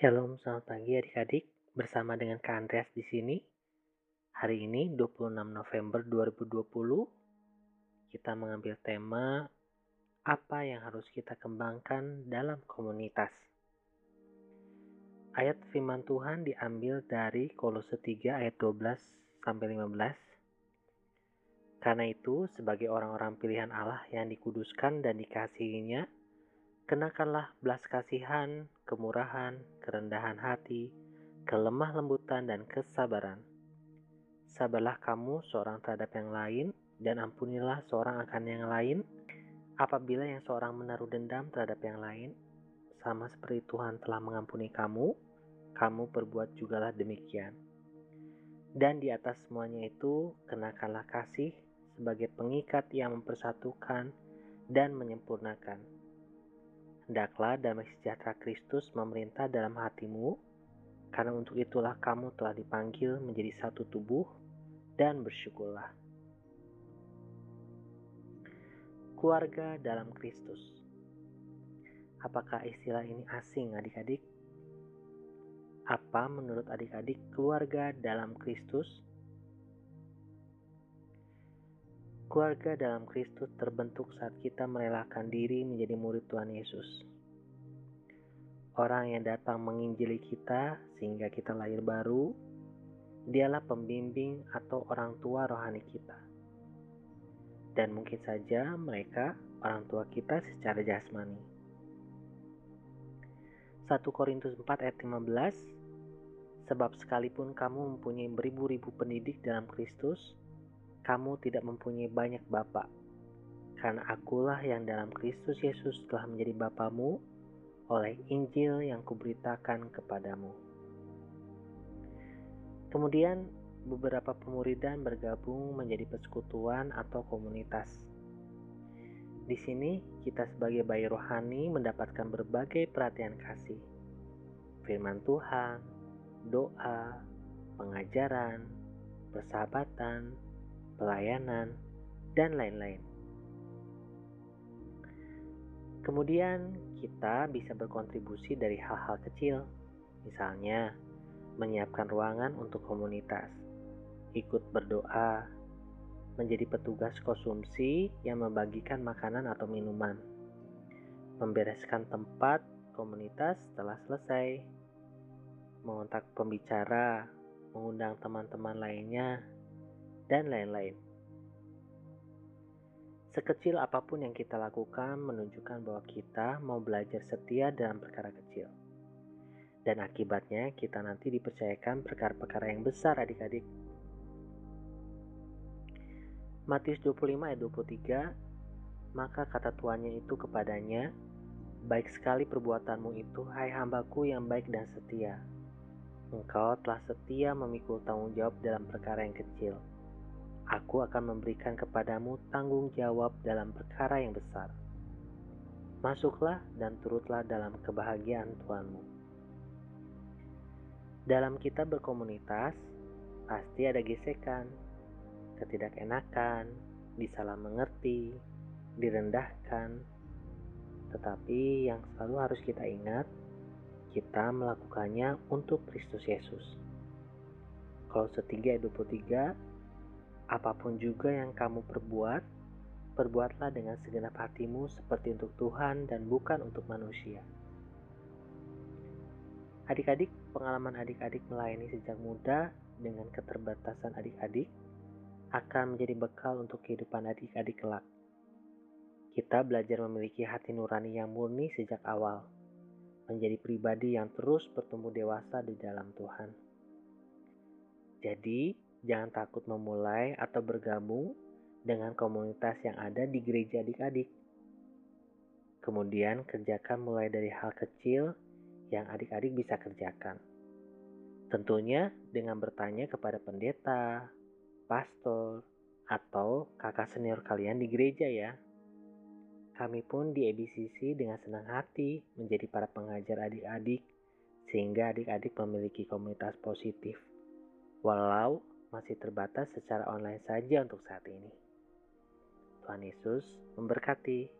Shalom, selamat pagi adik-adik. Bersama dengan Kak Andreas di sini. Hari ini 26 November 2020 kita mengambil tema apa yang harus kita kembangkan dalam komunitas. Ayat firman Tuhan diambil dari Kolose 3 ayat 12 sampai 15. Karena itu, sebagai orang-orang pilihan Allah yang dikuduskan dan dikasihinya, kenakanlah belas kasihan, kemurahan, kerendahan hati, kelemah lembutan, dan kesabaran. Sabarlah kamu seorang terhadap yang lain, dan ampunilah seorang akan yang lain. Apabila yang seorang menaruh dendam terhadap yang lain, sama seperti Tuhan telah mengampuni kamu, kamu perbuat jugalah demikian. Dan di atas semuanya itu, kenakanlah kasih sebagai pengikat yang mempersatukan dan menyempurnakan hendaklah damai sejahtera Kristus memerintah dalam hatimu, karena untuk itulah kamu telah dipanggil menjadi satu tubuh dan bersyukurlah. Keluarga dalam Kristus. Apakah istilah ini asing adik-adik? Apa menurut adik-adik keluarga dalam Kristus? Keluarga dalam Kristus terbentuk saat kita merelakan diri menjadi murid Tuhan Yesus. Orang yang datang menginjili kita sehingga kita lahir baru, dialah pembimbing atau orang tua rohani kita. Dan mungkin saja mereka orang tua kita secara jasmani. 1 Korintus 4 ayat 15 Sebab sekalipun kamu mempunyai beribu-ribu pendidik dalam Kristus, kamu tidak mempunyai banyak bapak, karena akulah yang dalam Kristus Yesus telah menjadi bapamu oleh Injil yang kuberitakan kepadamu. Kemudian beberapa pemuridan bergabung menjadi persekutuan atau komunitas. Di sini kita sebagai bayi rohani mendapatkan berbagai perhatian kasih. Firman Tuhan, doa, pengajaran, persahabatan, pelayanan, dan lain-lain. Kemudian kita bisa berkontribusi dari hal-hal kecil, misalnya menyiapkan ruangan untuk komunitas, ikut berdoa, menjadi petugas konsumsi yang membagikan makanan atau minuman, membereskan tempat komunitas setelah selesai, mengontak pembicara, mengundang teman-teman lainnya dan lain-lain. Sekecil apa pun yang kita lakukan menunjukkan bahwa kita mau belajar setia dalam perkara kecil. Dan akibatnya kita nanti dipercayakan perkara-perkara yang besar adik-adik. Matius 25 ayat 23 Maka kata tuannya itu kepadanya, Baik sekali perbuatanmu itu, hai hambaku yang baik dan setia. Engkau telah setia memikul tanggung jawab dalam perkara yang kecil aku akan memberikan kepadamu tanggung jawab dalam perkara yang besar. Masuklah dan turutlah dalam kebahagiaan Tuhanmu. Dalam kita berkomunitas, pasti ada gesekan, ketidakenakan, disalah mengerti, direndahkan. Tetapi yang selalu harus kita ingat, kita melakukannya untuk Kristus Yesus. Kalau setiga 23 Apa pun juga yang kamu perbuat, perbuatlah dengan segenap hatimu seperti untuk Tuhan dan bukan untuk manusia. Adik-adik, pengalaman adik-adik melayani sejak muda dengan keterbatasan adik-adik akan menjadi bekal untuk kehidupan adik-adik kelak. Kita belajar memiliki hati nurani yang murni sejak awal, menjadi pribadi yang terus bertumbuh dewasa di dalam Tuhan. Jadi, Jangan takut memulai atau bergabung dengan komunitas yang ada di gereja adik-adik. Kemudian kerjakan mulai dari hal kecil yang adik-adik bisa kerjakan. Tentunya dengan bertanya kepada pendeta, pastor, atau kakak senior kalian di gereja ya. Kami pun di ABCC dengan senang hati menjadi para pengajar adik-adik sehingga adik-adik memiliki komunitas positif. Walau masih terbatas secara online saja untuk saat ini. Tuhan Yesus memberkati.